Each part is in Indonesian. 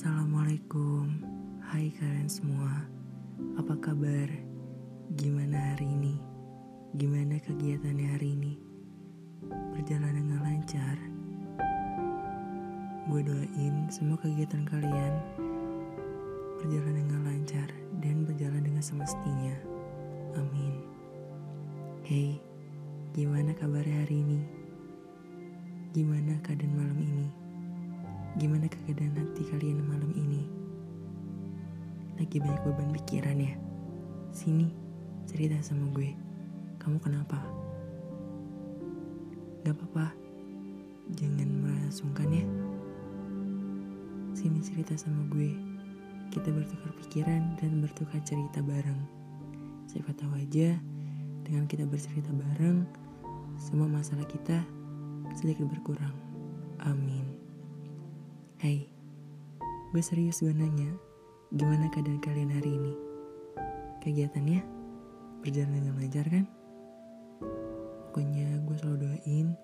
Assalamualaikum, hai kalian semua. Apa kabar? Gimana hari ini? Gimana kegiatannya hari ini? Berjalan dengan lancar. Gue doain semua kegiatan kalian berjalan dengan lancar dan berjalan dengan semestinya. Amin. Hey, gimana kabarnya hari ini? Gimana keadaan malam ini? Gimana keadaan hati kalian malam? Lagi banyak beban pikiran ya? Sini, cerita sama gue. Kamu kenapa? Gak apa-apa. Jangan merasa sungkan ya. Sini cerita sama gue. Kita bertukar pikiran dan bertukar cerita bareng. Siapa tahu aja dengan kita bercerita bareng, semua masalah kita sedikit berkurang. Amin. Hai, gue serius gue nanya, gimana keadaan kalian hari ini? Kegiatannya berjalan dengan lancar kan? Pokoknya gue selalu doain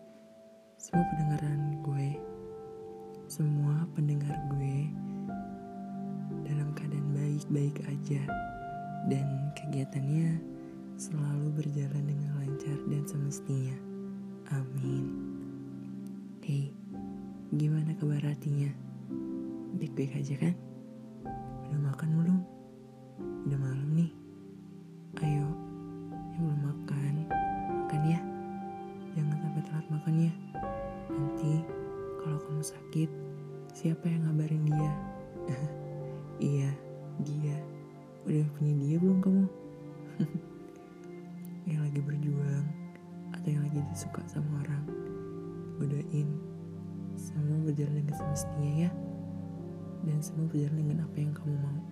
semua pendengaran gue, semua pendengar gue dalam keadaan baik-baik aja dan kegiatannya selalu berjalan dengan lancar dan semestinya. Amin. Hei, gimana kabar hatinya? Baik-baik aja kan? Udah makan belum? Udah malam nih. Ayo, yang belum makan, makan ya. Jangan sampai telat makan ya. Nanti kalau kamu sakit, siapa yang ngabarin dia? iya, dia. Udah punya dia belum kamu? yang lagi berjuang atau yang lagi suka sama orang, godain semua berjalan dengan semestinya ya dan semua berjalan dengan apa yang kamu mau.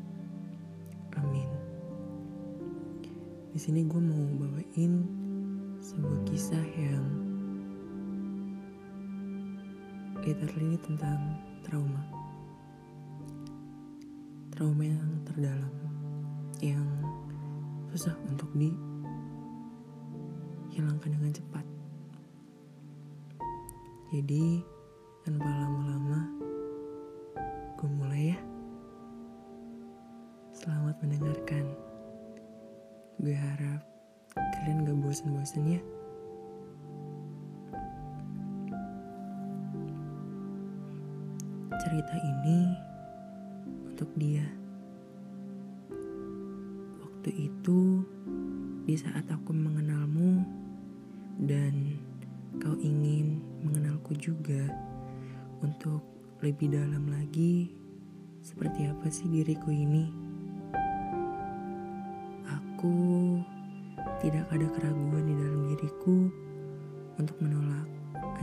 Amin. Di sini gue mau bawain sebuah kisah yang literally ini tentang trauma. Trauma yang terdalam, yang susah untuk dihilangkan dengan cepat. Jadi, tanpa lama-lama, gue mulai ya. Selamat mendengarkan. Gue harap kalian gak bosan-bosan ya. Cerita ini untuk dia. Waktu itu, di saat aku mengenalmu dan kau ingin mengenalku juga untuk lebih dalam lagi seperti apa sih diriku ini. Aku tidak ada keraguan di dalam diriku untuk menolak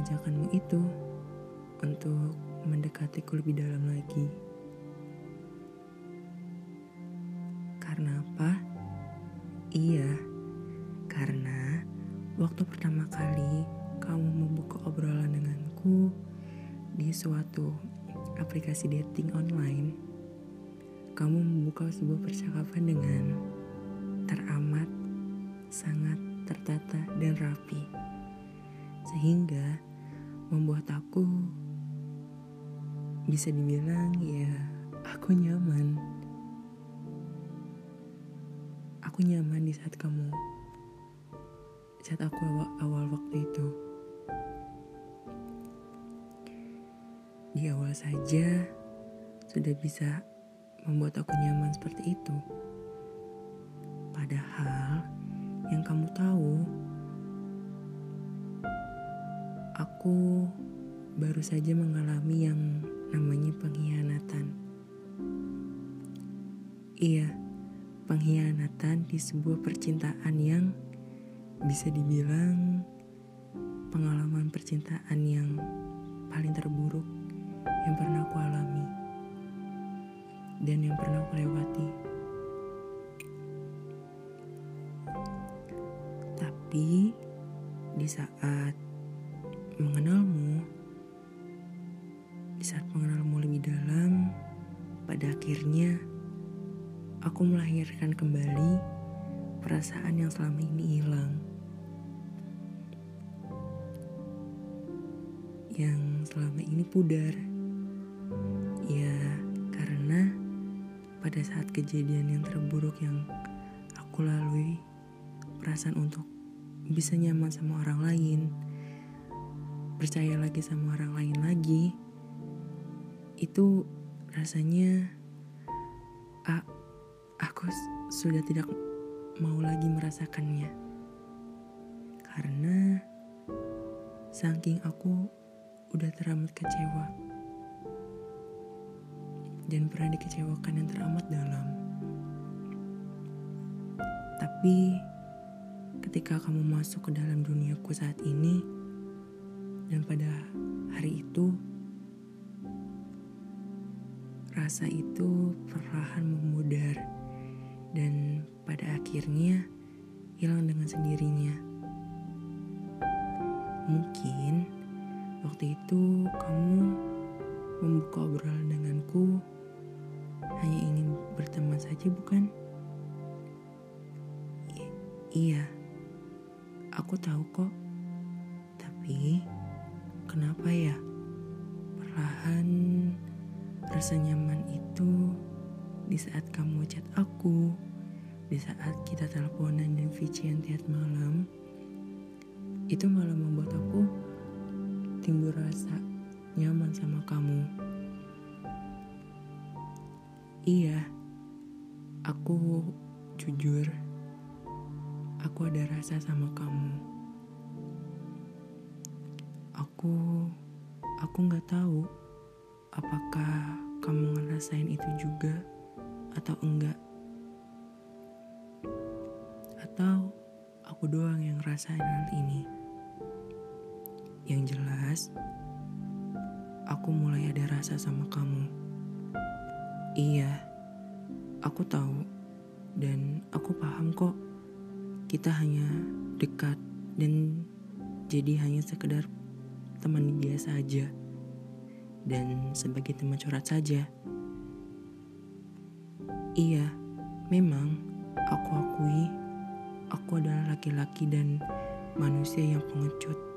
ajakanmu itu untuk mendekatiku lebih dalam lagi. Karena apa? Iya, karena waktu pertama kali kamu membuka obrolan denganku di suatu aplikasi dating online, kamu membuka sebuah percakapan dengan teramat, sangat tertata dan rapi, sehingga membuat aku bisa dibilang ya aku nyaman. Aku nyaman di saat kamu, saat aku awal, awal waktu itu. Di awal saja sudah bisa membuat aku nyaman seperti itu. Padahal yang kamu tahu, aku baru saja mengalami yang namanya pengkhianatan. Iya, pengkhianatan di sebuah percintaan yang bisa dibilang pengalaman percintaan yang paling terburuk yang pernah aku alami dan yang pernah aku lewati. Tapi di saat mengenalmu, di saat mengenalmu lebih dalam, pada akhirnya aku melahirkan kembali perasaan yang selama ini hilang. Yang selama ini pudar. Ya, karena pada saat kejadian yang terburuk yang aku lalui, perasaan untuk bisa nyaman sama orang lain, percaya lagi sama orang lain lagi, itu rasanya ah, aku sudah tidak mau lagi merasakannya. Karena saking aku udah teramat kecewa dan pernah dikecewakan yang teramat dalam. Tapi ketika kamu masuk ke dalam duniaku saat ini dan pada hari itu rasa itu perlahan memudar dan pada akhirnya hilang dengan sendirinya. Mungkin waktu itu kamu membuka obrolan denganku hanya ingin berteman saja bukan? I iya, aku tahu kok. Tapi kenapa ya perlahan rasa nyaman itu di saat kamu chat aku, di saat kita teleponan dan VCN tiap malam, itu malah membuat aku timbul rasa nyaman sama kamu. Iya, aku jujur, aku ada rasa sama kamu. Aku, aku nggak tahu apakah kamu ngerasain itu juga atau enggak. Atau aku doang yang ngerasain hal ini. Yang jelas, aku mulai ada rasa sama kamu. Iya, aku tahu dan aku paham kok. Kita hanya dekat dan jadi hanya sekedar teman biasa aja. Dan sebagai teman curhat saja. Iya, memang aku akui aku adalah laki-laki dan manusia yang pengecut.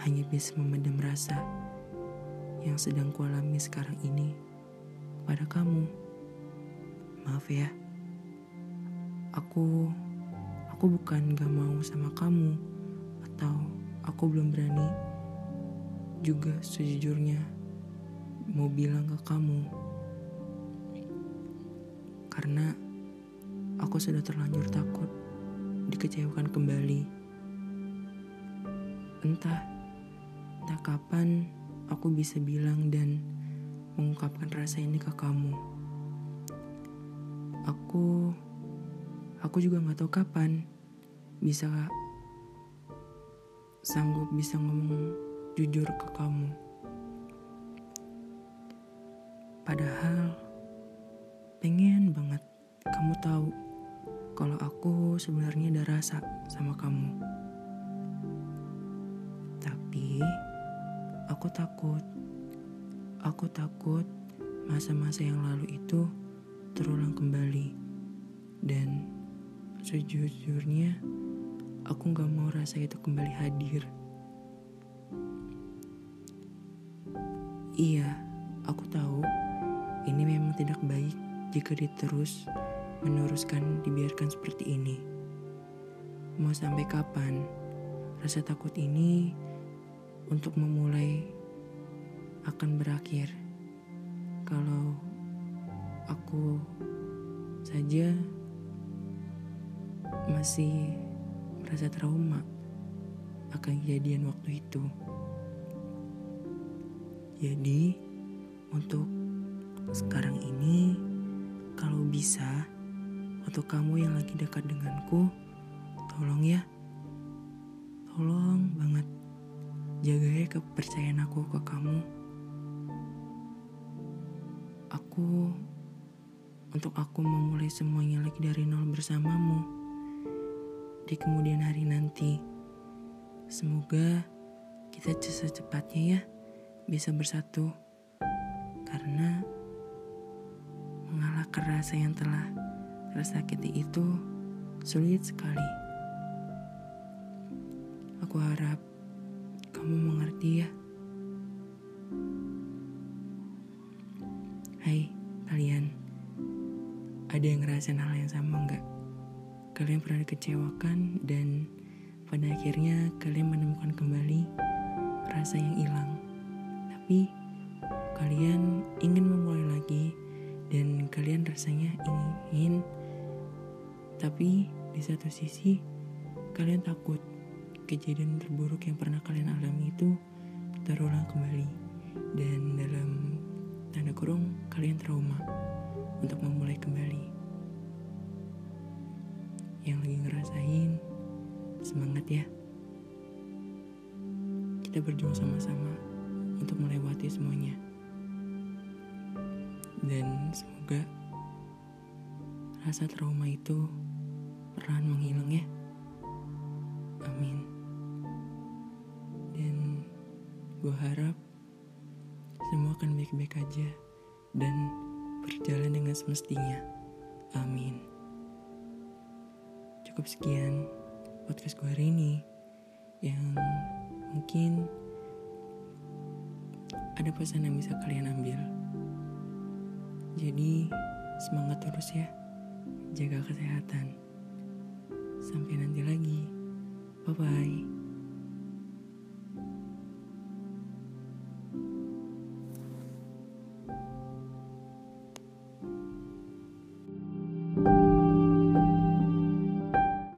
Hanya bisa memendam rasa yang sedang kualami sekarang ini pada kamu. Maaf ya, aku aku bukan gak mau sama kamu atau aku belum berani juga sejujurnya mau bilang ke kamu. Karena aku sudah terlanjur takut dikecewakan kembali. Entah entah kapan aku bisa bilang dan mengungkapkan rasa ini ke kamu. Aku, aku juga nggak tahu kapan bisa sanggup bisa ngomong jujur ke kamu. Padahal pengen banget kamu tahu kalau aku sebenarnya ada rasa sama kamu. Aku takut Aku takut masa-masa yang lalu itu terulang kembali. Dan sejujurnya, aku gak mau rasa itu kembali hadir. Iya, aku tahu ini memang tidak baik jika diterus meneruskan dibiarkan seperti ini. Mau sampai kapan rasa takut ini untuk memulai akan berakhir. Kalau aku saja masih merasa trauma akan kejadian waktu itu. Jadi, untuk sekarang ini, kalau bisa, untuk kamu yang lagi dekat denganku, tolong ya, tolong jaga ya kepercayaan aku ke kamu aku untuk aku memulai semuanya lagi dari nol bersamamu di kemudian hari nanti. Semoga kita secepatnya ya bisa bersatu karena mengalahkan rasa yang telah tersakiti itu sulit sekali. Aku harap kamu mengerti ya. Hai kalian, ada yang ngerasain hal yang sama nggak? Kalian pernah dikecewakan dan pada akhirnya kalian menemukan kembali rasa yang hilang. Tapi kalian ingin memulai lagi dan kalian rasanya ingin tapi di satu sisi kalian takut kejadian terburuk yang pernah kalian alami itu terulang kembali. Dan dalam tanda kurung kalian trauma untuk memulai kembali. Yang lagi ngerasain semangat ya. Kita berjuang sama-sama untuk melewati semuanya. Dan semoga rasa trauma itu perlahan menghilang ya gue harap semua akan baik-baik aja dan berjalan dengan semestinya. Amin. Cukup sekian podcast gue hari ini yang mungkin ada pesan yang bisa kalian ambil. Jadi semangat terus ya. Jaga kesehatan. Sampai nanti lagi. Bye bye